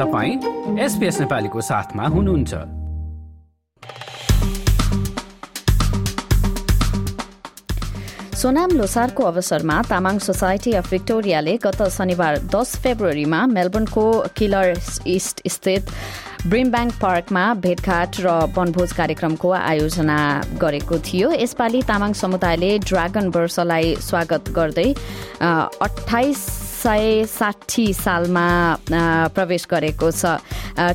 तपाईँ एसपिएस नेपालीको साथमा हुनुहुन्छ। सोनाम लोसारको अवसरमा तामाङ सोसाइटी अफ विक्टोरियाले गत शनिबार दस फेब्रुअरीमा मेलबर्नको किलर इस्ट स्थित ब्रिमब्याङ्क पार्कमा भेटघाट र वनभोज कार्यक्रमको आयोजना गरेको थियो। यसपालि तामाङ समुदायले ड्रागन वर्षलाई स्वागत गर्दै अठाइस सय साठी सालमा प्रवेश गरेको छ।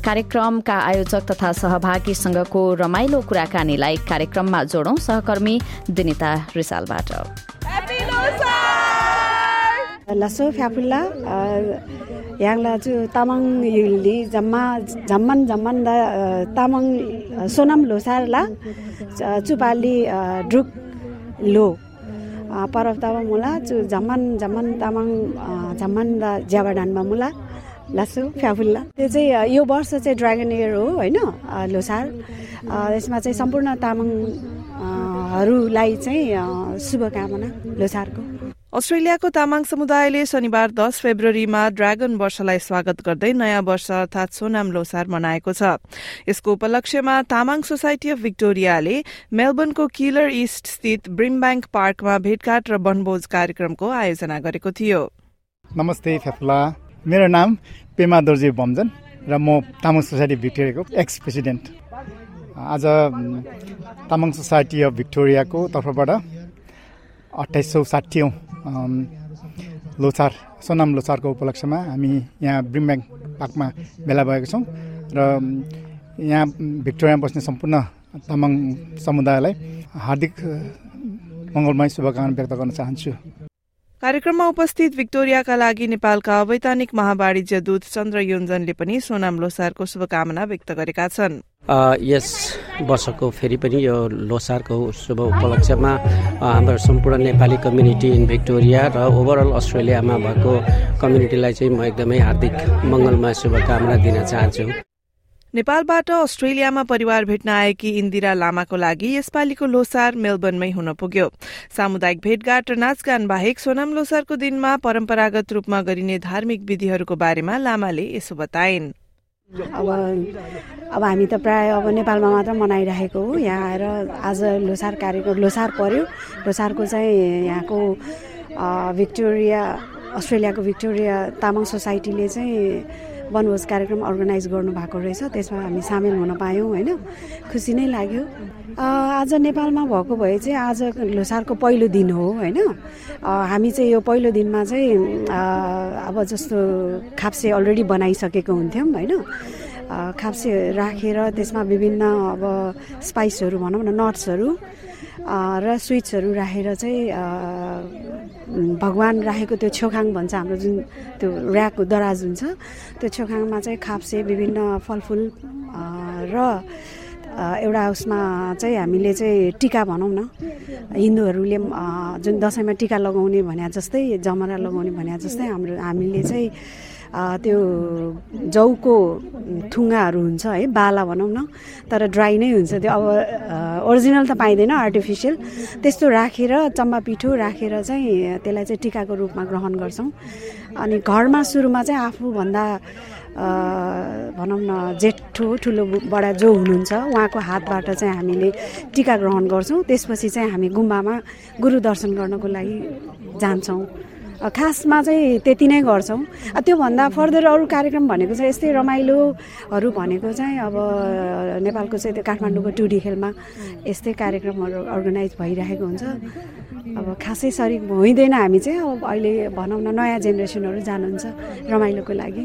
कार्यक्रमका आयोजक तथा सहभागीसँगको रमाइलो कुराकानीलाई कार्यक्रममा जोडौं सहकर्मी दिनिता रिसालबाट। लसो फ्याफुल्ला याङला चु तामाङ युली जम्मा जम्मन जम्मन द तामाङ सोनम लोसारला चुपाली ड्रुक लो। परब तामाङ मुला चु झम्मन झम्मन तामाङ झम्मन द ज्याबाडानमा मुला लासु फ्याफुल्ला त्यो चाहिँ यो वर्ष चाहिँ ड्रागन इयर हो होइन लोसार यसमा चाहिँ सम्पूर्ण तामाङहरूलाई चाहिँ शुभकामना लोसारको अस्ट्रेलियाको तामाङ समुदायले शनिबार दस फेब्रुअरीमा ड्रागन वर्षलाई स्वागत गर्दै नयाँ वर्ष अर्थात सोनाम लोसार मनाएको छ। यसको उपलक्ष्यमा तामाङ सोसाइटी अफ विक्टोरियाले मेलबर्नको किलर इस्ट स्थित ब्रिमब्याङ्क पार्कमा भेटघाट र वनभोज कार्यक्रमको आयोजना गरेको थियो। नमस्ते फेफुला। मेरो नाम पेमा दोर्जे बमजन र म तामाङ सोसाइटी भिक्टोरियाको एक्स प्रेसिडेन्ट। आज तामाङ सोसाइटी अफ भिक्टोरियाको तर्फबाट अठाइस सौ साठीौँ लोसार सोनाम लोसारको उपलक्ष्यमा हामी यहाँ ब्रिमब्याङ पार्कमा भेला भएका छौँ र यहाँ भिक्टोरियामा बस्ने सम्पूर्ण तामाङ समुदायलाई हार्दिक मङ्गलमय शुभकामना व्यक्त गर्न चाहन्छु। कार्यक्रममा उपस्थित भिक्टोरियाका लागि नेपालका अवैधानिक महावाणिज्य दूत चन्द्र योन्जनले पनि सोनाम लोसारको शुभकामना व्यक्त गरेका छन्। यस वर्षको फेरि पनि यो लोसारको शुभ उपलक्ष्यमा हाम्रो सम्पूर्ण नेपाली कम्युनिटी इन भिक्टोरिया र ओभरअल अस्ट्रेलियामा भएको कम्युनिटीलाई चाहिँ म एकदमै हार्दिक मङ्गलमय शुभकामना दिन चाहन्छु। नेपालबाट अस्ट्रेलियामा परिवार भेट्न आएकी इन्दिरा लामाको लागि यसपालिको लोसार मेलबर्नमै हुन पुग्यो। सामुदायिक भेटघाट र नाचगान बाहेक सोनाम लोसारको दिनमा परम्परागत रूपमा गरिने धार्मिक विधिहरूको बारेमा लामाले यसो बताइन्। अब अब हामी त प्राय अब नेपालमा मात्र मनाइरहेको हो। यहाँ आएर आज लोसार कार्यक्रम लोसार पर्यो। लोसारको चाहिँ यहाँको भिक्टोरिया अस्ट्रेलियाको भिक्टोरिया तामाङ सोसाइटीले चाहिँ वनभोज कार्यक्रम अर्गनाइज गर्नुभएको रहेछ। त्यसमा हामी सामेल हुन पायौँ होइन? खुसी नै लाग्यो। आज नेपालमा भएको भए चाहिँ आज लोसारको पहिलो दिन हो होइन? हामी चाहिँ यो पहिलो दिनमा चाहिँ अब जस्तो खाप्से अलरेडी बनाइसकेको हुन्थ्यौँ होइन? खाप्से राखेर त्यसमा विभिन्न अब स्पाइसहरू भनौँ न नट्सहरू र स्विट्सहरू राखेर चाहिँ भगवान् राखेको त्यो छेउखाङ भन्छ हाम्रो जुन त्यो ऱ्याकको दराज हुन्छ त्यो छेउखाङमा चाहिँ खाप्से विभिन्न फलफुल र एउटा उसमा चाहिँ हामीले चाहिँ टिका भनौँ न। हिन्दूहरूले जुन दसैँमा टिका लगाउने भने जस्तै जमरा लगाउने भने जस्तै हाम्रो हामीले चाहिँ त्यो जौको थुङ्गाहरू हुन्छ है बाला भनौँ न तर ड्राई नै हुन्छ त्यो। अब ओरिजिनल त पाइँदैन आर्टिफिसियल त्यस्तो राखेर चम्बा पिठो राखेर चाहिँ त्यसलाई चाहिँ टिकाको रूपमा ग्रहण गर्छौँ। अनि घरमा सुरुमा चाहिँ आफूभन्दा भनौँ न जेठो ठुलो बडा जो हुनुहुन्छ उहाँको हातबाट चाहिँ हामीले टिका ग्रहण गर्छौँ। त्यसपछि चाहिँ हामी गुम्बामा गुरु दर्शन गर्नको लागि जान्छौँ। खासमा चाहिँ त्यति नै गर्छौँ। त्योभन्दा फर्दर अरू कार्यक्रम भनेको चाहिँ यस्तै रमाइलोहरू भनेको चाहिँ अब नेपालको चाहिँ त्यो काठमाडौँको टुडी खेलमा यस्तै कार्यक्रमहरू अर्गनाइज भइरहेको हुन्छ। अब खासै सरिक होइँदैन हामी चाहिँ अब अहिले भनौँ न नयाँ जेनेरेसनहरू जानुहुन्छ रमाइलोको लागि।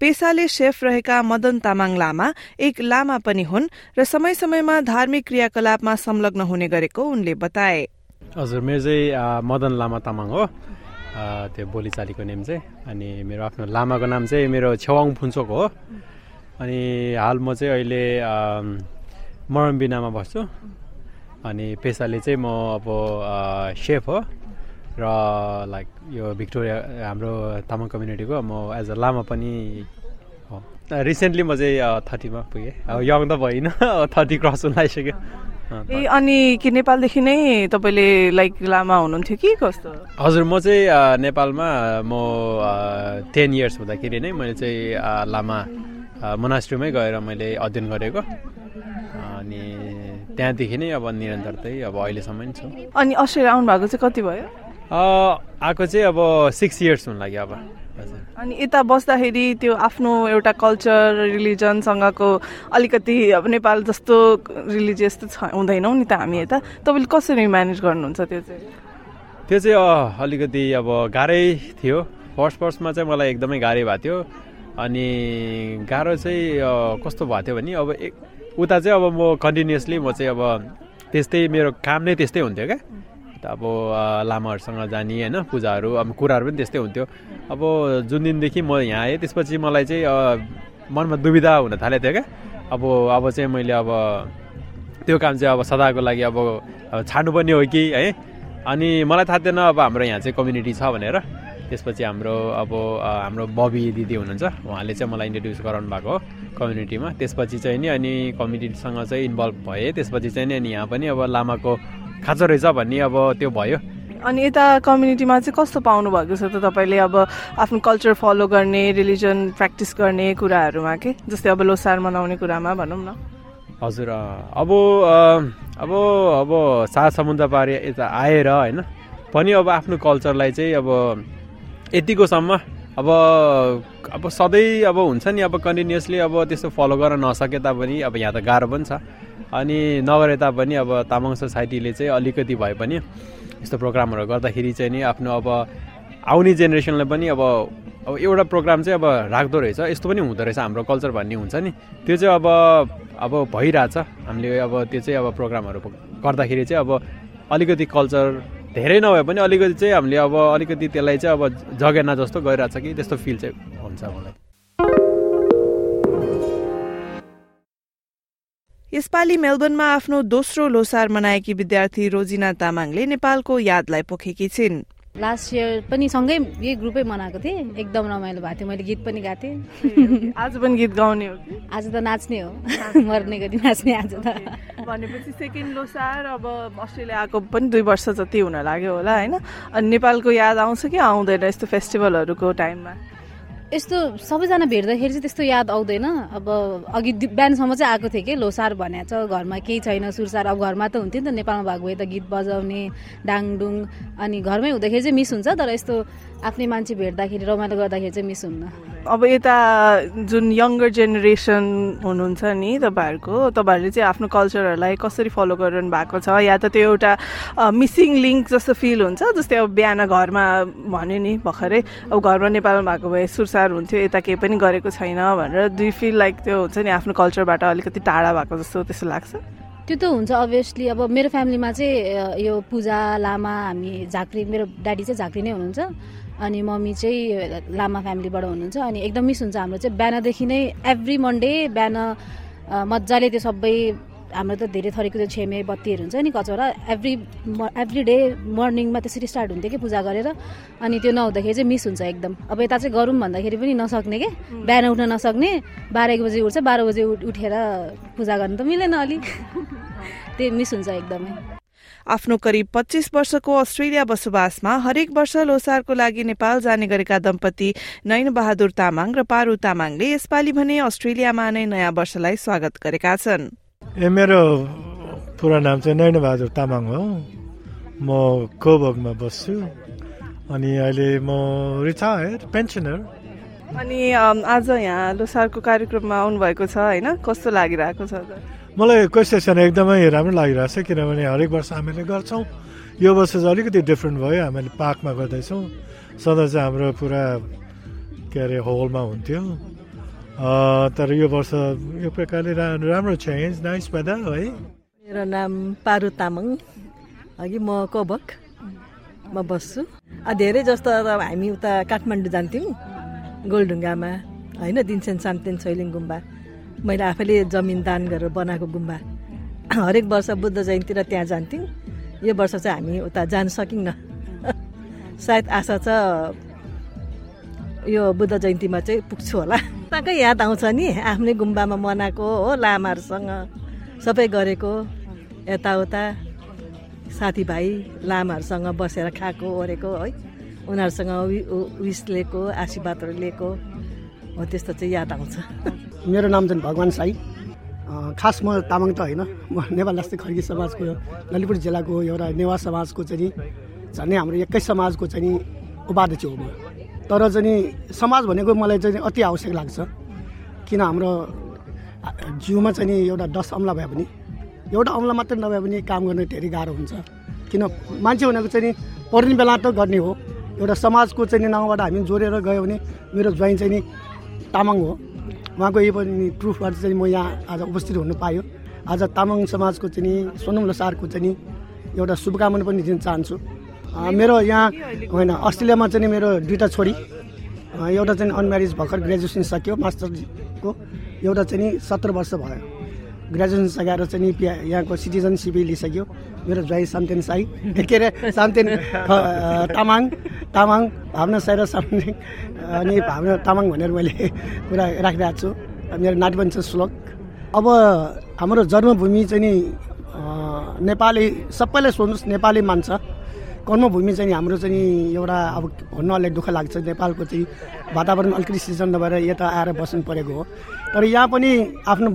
पेसाले सेफ रहेका मदन तामाङ लामा एक लामा पनि हुन् र समय समयमा धार्मिक क्रियाकलापमा संलग्न हुने गरेको उनले बताए। हजुर मेरो चाहिँ मदन लामा तामाङ हो। त्यो बोलीचालीको नेम चाहिँ अनि मेरो आफ्नो लामाको नाम चाहिँ मेरो छेवाङ फुन्चोक हो। अनि हाल म चाहिँ अहिले मरमबिनामा बस्छु। अनि पेसाले चाहिँ म अब सेफ हो। र लाइक यो भिक्टोरिया हाम्रो तामाङ कम्युनिटीको म एज अ लामा पनि हो। रिसेन्टली म चाहिँ थर्टीमा पुगेँ। अब यङ त भइनँ थर्टी क्रस हुन लागिसक्यो ए अनि कि नेपालदेखि नै तपाईँले लाइक लामा हुनुहुन्थ्यो कि कस्तो? हजुर म चाहिँ नेपालमा म टेन इयर्स हुँदाखेरि नै मैले चाहिँ लामा मोनास्ट्रीमै गएर मैले अध्ययन गरेको। अनि त्यहाँदेखि नै अब निरन्तरतै अब अहिलेसम्म छु। अनि अस्ट्रेलिया आउनु भएको चाहिँ कति भयो? आएको चाहिँ अब सिक्स इयर्स हुन लाग्यो अब। अनि यता बस्दाखेरि त्यो आफ्नो एउटा कल्चर रिलिजनसँगको अलिकति अब नेपाल जस्तो रिलिजियस त छ हुँदैनौँ नि त हामी यता। तपाईँले कसरी म्यानेज गर्नुहुन्छ त्यो चाहिँ? त्यो चाहिँ अलिकति अब गाह्रै थियो। फर्स्ट फर्स्टमा चाहिँ मलाई एकदमै गाह्रै भएको थियो। अनि गाह्रो चाहिँ कस्तो भएको थियो भने अब उता चाहिँ अब म कन्टिन्युसली म चाहिँ अब त्यस्तै मेरो काम नै त्यस्तै हुन्थ्यो क्या। अब लामाहरूसँग जाने होइन पूजाहरू अब कुराहरू पनि त्यस्तै हुन्थ्यो। अब जुन दिनदेखि म यहाँ आएँ त्यसपछि मलाई चाहिँ मनमा दुविधा हुन थालेको थियो क्या। अब अब चाहिँ मैले अब त्यो काम चाहिँ अब सदाको लागि अब छाड्नुपर्ने हो कि है? अनि मलाई थाहा थिएन अब हाम्रो यहाँ चाहिँ कम्युनिटी छ भनेर। त्यसपछि हाम्रो अब हाम्रो बबी दिदी हुनुहुन्छ उहाँले चाहिँ मलाई इन्ट्रोड्युस गराउनु भएको हो कम्युनिटीमा। त्यसपछि चाहिँ नि अनि कम्युनिटीसँग चाहिँ इन्भल्भ भएँ। त्यसपछि चाहिँ नि अनि यहाँ पनि अब लामाको खाँचो रहेछ भन्ने अब त्यो भयो। अनि यता कम्युनिटीमा चाहिँ कस्तो पाउनु भएको छ त तपाईँले अब आफ्नो कल्चर फलो गर्ने रिलिजन प्र्याक्टिस गर्ने कुराहरूमा के? जस्तै अब लोसार मनाउने कुरामा भनौँ न। हजुर अब अब अब सात समुद्र पारि यता आएर होइन पनि अब आफ्नो कल्चरलाई चाहिँ अब यतिकोसम्म अब अब सधैँ अब हुन्छ नि अब कन्टिन्युसली अब त्यस्तो फलो गर्न नसके तापनि अब यहाँ त गाह्रो पनि छ। अनि नगरे तापनि अब तामाङ सोसाइटीले चाहिँ अलिकति भए पनि यस्तो प्रोग्रामहरू गर्दाखेरि चाहिँ नि आफ्नो अब आउने जेनेरेसनलाई पनि अब अब एउटा प्रोग्राम चाहिँ अब राख्दो रहेछ। यस्तो पनि हुँदो रहेछ हाम्रो कल्चर भन्ने हुन्छ नि। त्यो चाहिँ अब अब भइरहेछ। हामीले अब त्यो चाहिँ अब प्रोग्रामहरू गर्दाखेरि चाहिँ अब अलिकति कल्चर धेरै नभए पनि अलिकति चाहिँ हामीले अब अलिकति त्यसलाई चाहिँ अब जगेर्ना जस्तो गइरहेछ कि त्यस्तो फिल चाहिँ हुन्छ मलाई। यसपालि मेलबर्नमा आफ्नो दोस्रो लोसार मनाएकी विद्यार्थी रोजिना तामाङले नेपालको यादलाई पोखेकी छिन्। लास्ट इयर पनि सँगै यही ग्रुपै मनाएको थिएँ। एकदम रमाइलो भएको थियो। मैले गीत पनि गाएको थिएँ। आज पनि गीत गाउने हो कि? आज त नाच्ने हो। मर्ने गरी नाच्ने आज त। भनेपछि सेकेन्ड लोसार अब अस्ट्रेलिया आएको पनि दुई वर्ष जति हुन लाग्यो होला होइन? अनि नेपालको याद आउँछ कि आउँदैन यस्तो फेस्टिभलहरूको टाइममा? यस्तो सबैजना भेट्दाखेरि चाहिँ त्यस्तो याद आउँदैन। अब अघि बिहानसम्म चाहिँ आएको थिएँ कि लोसार भनेको छ घरमा केही छैन सुरसार। अब घरमा त हुन्थ्यो नि त नेपालमा भएको भए त गीत बजाउने डाङडुङ अनि घरमै हुँदाखेरि चाहिँ मिस हुन्छ तर यस्तो आफ्नै मान्छे भेट्दाखेरि रमाइलो गर्दाखेरि चाहिँ मिस हुन्न। अब यता जुन यङ्गर जेनेरेसन हुनुहुन्छ नि तपाईँहरूको तपाईँहरूले चाहिँ आफ्नो कल्चरहरूलाई कसरी फलो गरिरहनु भएको छ या त त्यो एउटा मिसिङ लिङ्क जस्तो फिल हुन्छ जस्तै अब बिहान घरमा भन्यो नि भर्खरै अब घरमा नेपालमा भएको भए सुरसार हुन्थ्यो यता केही पनि गरेको छैन भनेर दुई फिल लाइक त्यो हुन्छ नि आफ्नो कल्चरबाट अलिकति टाढा भएको जस्तो त्यस्तो लाग्छ? त्यो त हुन्छ अभियसली अब मेरो फ्यामिलीमा चाहिँ यो पूजा लामा हामी झाँक्री मेरो ड्याडी चाहिँ झाँक्री नै हुनुहुन्छ। अनि मम्मी चाहिँ लामा फ्यामिलीबाट हुनुहुन्छ। अनि एकदम मिस हुन्छ हाम्रो चाहिँ। बिहानदेखि नै एभ्री मन्डे बिहान मजाले त्यो सबै हाम्रो त धेरै थरीको त्यो छेमे बत्तीहरू हुन्छ नि कचौरा। एभ्री एभ्री डे मर्निङमा त्यसरी स्टार्ट हुन्थ्यो कि पूजा गरेर। अनि त्यो नहुँदाखेरि चाहिँ मिस हुन्छ एकदम। अब यता चाहिँ गरौँ भन्दाखेरि पनि नसक्ने के? बिहान उठ्न नसक्ने बाह्र एक बजी उठ्छ बाह्र बजी उठेर पूजा गर्नु त मिलेन अलिक त्यो मिस हुन्छ एकदमै। आफ्नो करिब पच्चिस वर्षको अस्ट्रेलिया बसोबासमा हरेक वर्ष लोसारको लागि नेपाल जाने गरेका दम्पति नयन बहादुर तामाङ र पारू तामाङले यसपालि भने अस्ट्रेलियामा नै नयाँ वर्षलाई स्वागत गरेका छन्। ए मेरो पुरा नाम चाहिँ नयन बहादुर तामाङ हो। म कोबगमा बस्छु। अनि अहिले म रिटायर पेन्सनर। अनि आज यहाँ लोसारको कार्यक्रममा आउनुभएको छ होइन? कस्तो लागिरहेको छ? मलाई क्वेसन एकदमै राम्रो लागिरहेको छ किनभने हरेक वर्ष हामीले गर्छौँ। यो वर्ष चाहिँ अलिकति डिफ्रेन्ट भयो। हामीले पार्कमा गर्दैछौँ। सधैँ चाहिँ हाम्रो पुरा के अरे होलमा हुन्थ्यो। तर यो वर्ष यो प्रकारले राम्रो चेन्ज नाइस वेदर है मेरो नाम पारु तामाङ अघि म कबकमा बस्छु। धेरै जस्तो हामी उता काठमाडौँ जान्थ्यौँ गोलढुङ्गामा होइन दिनसेन सान्तेन छैलिङ गुम्बा। मैले आफैले जमिन दान गरेर बनाएको गुम्बा। हरेक वर्ष बुद्ध जयन्ती र त्यहाँ जान्थ्यौँ। यो वर्ष चाहिँ हामी उता जान सकिन्न। सायद आशा छ यो बुद्ध जयन्तीमा चाहिँ पुग्छु होला। ताकै याद आउँछ नि आफ्नै गुम्बामा मनाएको हो लामाहरूसँग सबै गरेको यताउता साथीभाइ लामाहरूसँग बसेर खाएको ओरेको है उनीहरूसँग विस लिएको आशीर्वादहरू लिएको हो त्यस्तो चाहिँ याद आउँछ। मेरो नाम चाहिँ भगवान् साई। खास म तामाङ त होइन म नेपाल जस्तै खर्की समाजको ललितपुर जिल्लाको एउटा नेवा समाजको चाहिँ झन् हाम्रो एकै समाजको चाहिँ उपाध्यक्ष हो म। तर चाहिँ समाज भनेको मलाई चाहिँ अति आवश्यक लाग्छ। किन हाम्रो जिउमा चाहिँ एउटा दस अम्ला भए पनि एउटा अम्ला मात्रै नभए पनि काम गर्न धेरै गाह्रो हुन्छ। किन मान्छे भनेको चाहिँ पढ्ने बेला त गर्ने हो। एउटा समाजको चाहिँ नाउँबाट हामी जोडेर गयो भने मेरो ज्वाइन चाहिँ नि तामाङ हो। उहाँको यही पनि प्रुफबाट चाहिँ म यहाँ आज उपस्थित हुनु पायो। आज तामाङ समाजको चाहिँ नि सोनम लोसारको चाहिँ नि एउटा शुभकामना पनि दिन चाहन्छु। मेरो यहाँ होइन अस्ट्रेलियामा चाहिँ मेरो दुईवटा छोरी एउटा चाहिँ अनम्यारिज भर्खर ग्रेजुएसन सक्यो मास्टरको एउटा चाहिँ नि सत्र वर्ष भयो। ग्रेजुएसन सघाएर चाहिँ नि यहाँको सिटिजनसिप लिइसक्यो। मेरो ज्वाइ सामतेन साई के अरे सामतेन तामाङ तामाङ भावना साई र सामने अनि भावना तामाङ भनेर मैले कुरा राखिरहेको छु। मेरो छ श्लोक। अब हाम्रो जन्मभूमि चाहिँ नि नेपाली सबैले सोध्नुहोस् नेपाली मान्छ। कर्मभूमि चाहिँ हाम्रो चाहिँ एउटा अब भन्नु अलिक दुःख लाग्छ नेपालको चाहिँ वातावरण अलिकति सिजन नभएर यता आएर बस्नु परेको हो। तर यहाँ पनि आफ्नो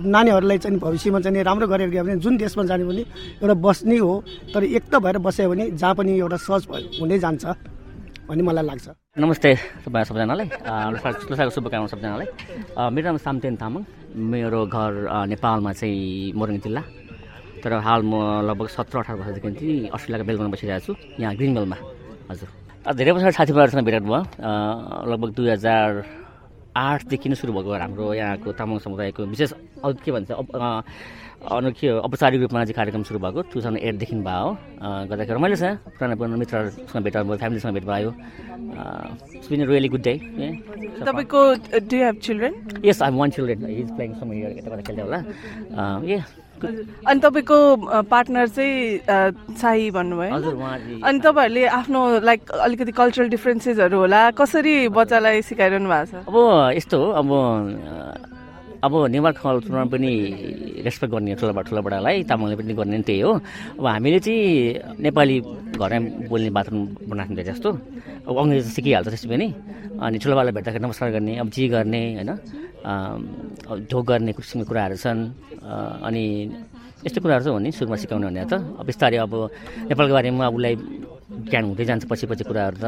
नानीहरूलाई चाहिँ भविष्यमा चाहिँ राम्रो गरेर गयो भने जुन देशमा जाने पनि एउटा बस्ने हो। तर एक त भएर बस्यो भने जहाँ पनि एउटा सहज हुँदै जान्छ भन्ने मलाई लाग्छ। नमस्ते तपाईँ सबैजनालाई। लोसाको शुभकामना सबैजनालाई। मेरो नाम सामतेन तामाङ। मेरो घर नेपालमा चाहिँ मोरङ जिल्ला। तर हाल म लगभग सत्र अठार वर्षदेखि चाहिँ अस्ट्रेलियाको बेलबनमा बसिरहेको छु यहाँ ग्रिनबेलमा हजुर। धेरै वर्ष साथीभाइहरूसँग भेट भयो। लगभग दुई हजार आठदेखि नै सुरु भएको हाम्रो यहाँको तामाङ समुदायको विशेष अरू के भन्छ के औपचारिक रूपमा चाहिँ कार्यक्रम सुरु भएको टु थाउजन्ड एटदेखि भयो गर्दाखेरि रमाइलो छ। पुरानो पुरानो मित्रहरूसँग भेट भयो फ्यामिलीसँग भेट भयो। रियली गुड डे तपाईँको do have children yes I one children is playing some यता खेल्दै होला। ए अनि तपाईँको पार्टनर चाहिँ साई भन्नुभयो अनि तपाईँहरूले आफ्नो लाइक अलिकति कल्चरल डिफ्रेन्सेसहरू होला कसरी बच्चालाई सिकाइरहनु भएको छ? अब यस्तो हो अब अब नेवार कल्चरमा पनि रेस्पेक्ट गर्ने ठुला ठुलाबडालाई तामाङले पनि गर्ने त्यही हो। अब हामीले चाहिँ नेपाली घरमा बोल्ने बाथरुम बनाएको जस्तो। अब अङ्ग्रेजी सिकिहाल्छ त्यसै पनि। अनि ठुलोबालाई भेट्दाखेरि नमस्कार गर्ने अब जी गर्ने होइन ढोक गर्ने किसिमको कुराहरू छन्। अनि यस्तो कुराहरू चाहिँ हो नि सुरुमा सिकाउने भने त। अब बिस्तारै अब नेपालको बारेमा उसलाई ज्ञान हुँदै जान्छ पछि पछि कुराहरू त?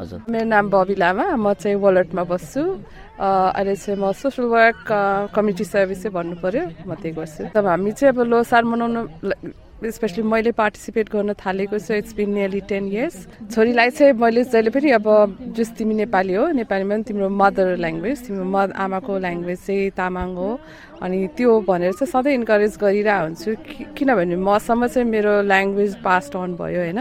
हजुर। मेरो नाम बबी लामा। म चाहिँ वालटमा बस्छु। अहिले चाहिँ म सोसल वर्क कम्युनिटी सर्भिस चाहिँ भन्नु पऱ्यो म त्यही गर्छु। तब हामी चाहिँ अब लोसार मनाउनु स्पेसली मैले पार्टिसिपेट गर्न थालेको छु it's been nearly ten years छोरीलाई चाहिँ मैले जहिले पनि अब जस तिमी नेपाली हो नेपालीमा पनि तिम्रो मदर ल्याङ्ग्वेज तिम्रो मद आमाको ल्याङ्ग्वेज चाहिँ तामाङ हो। अनि त्यो भनेर चाहिँ सधैँ इन्करेज गरिरहेको हुन्छु। किनभने मसम्म चाहिँ मेरो ल्याङ्ग्वेज पास्ट अन भयो होइन?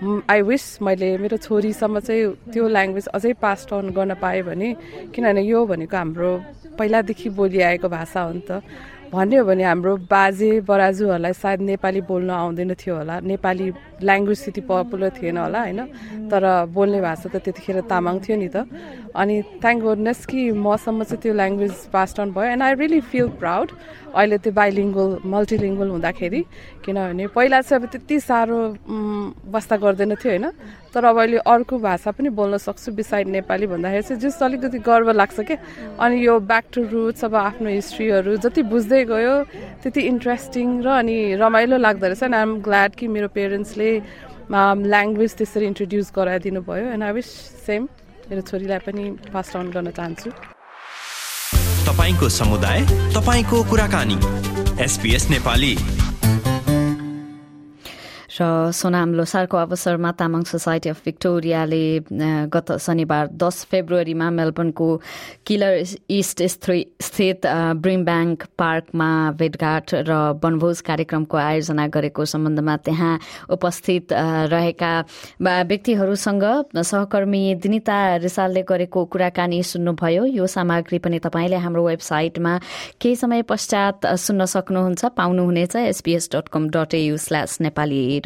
आई विस मैले मेरो छोरीसम्म चाहिँ त्यो ल्याङ्ग्वेज अझै पास्ट अन गर्न पाएँ भने किनभने यो भनेको हाम्रो पहिलादेखि बोलिआएको भाषा हो नि त। भन्ने हो भने हाम्रो बाजे बराजुहरूलाई सायद नेपाली बोल्न आउँदैन थियो होला। नेपाली ल्याङ्ग्वेज त्यति पपुलर थिएन होला होइन? तर बोल्ने भाषा त त्यतिखेर तामाङ थियो नि त। अनि थ्याङ्क गुडनेस कि मसम्म चाहिँ त्यो ल्याङ्ग्वेज पास्ट अन भयो। And I really feel proud अहिले त्यो बाइलिङ्गल मल्टिलिङ्गल हुँदाखेरि। किनभने पहिला चाहिँ अब त्यति साह्रो बस्दा गर्दैन थियो होइन? तर अब अहिले अर्को भाषा पनि बोल्न सक्छु बिसाइड नेपाली भन्दाखेरि चाहिँ जस अलिकति गर्व लाग्छ क्या। अनि यो ब्याक टु रुट्स अब आफ्नो हिस्ट्रीहरू जति बुझ्दै गयो। त्यति इन्ट्रेस्टिङ र अनि रमाइलो लाग्दो रहेछ एन्ड आइएम ग्ल्याड कि मेरो पेरेन्ट्सले ल्याङ्ग्वेज त्यसरी इन्ट्रोड्युस गराइदिनु भयो एन्ड आई विस सेम मेरो छोरीलाई पनि पास अन गर्न चाहन्छु। तपाईँको समुदाय तपाईँको कुराकानी। एसपिएस नेपाली। र सोनाम लोसारको अवसरमा तामाङ सोसाइटी अफ भिक्टोरियाले गत शनिबार दस फेब्रुअरीमा मेलबर्नको किलर इस्ट स्थित ब्रिम ब्याङ्क पार्कमा भेटघाट र वनभोज कार्यक्रमको आयोजना गरेको सम्बन्धमा त्यहाँ उपस्थित रहेका व्यक्तिहरूसँग सहकर्मी दिनिता रिसालले गरेको कुराकानी सुन्नुभयो। यो सामग्री पनि तपाईँले हाम्रो वेबसाइटमा केही समय पश्चात सुन्न सक्नुहुन्छ पाउनुहुनेछ SBS dot com dot AU slash Nepali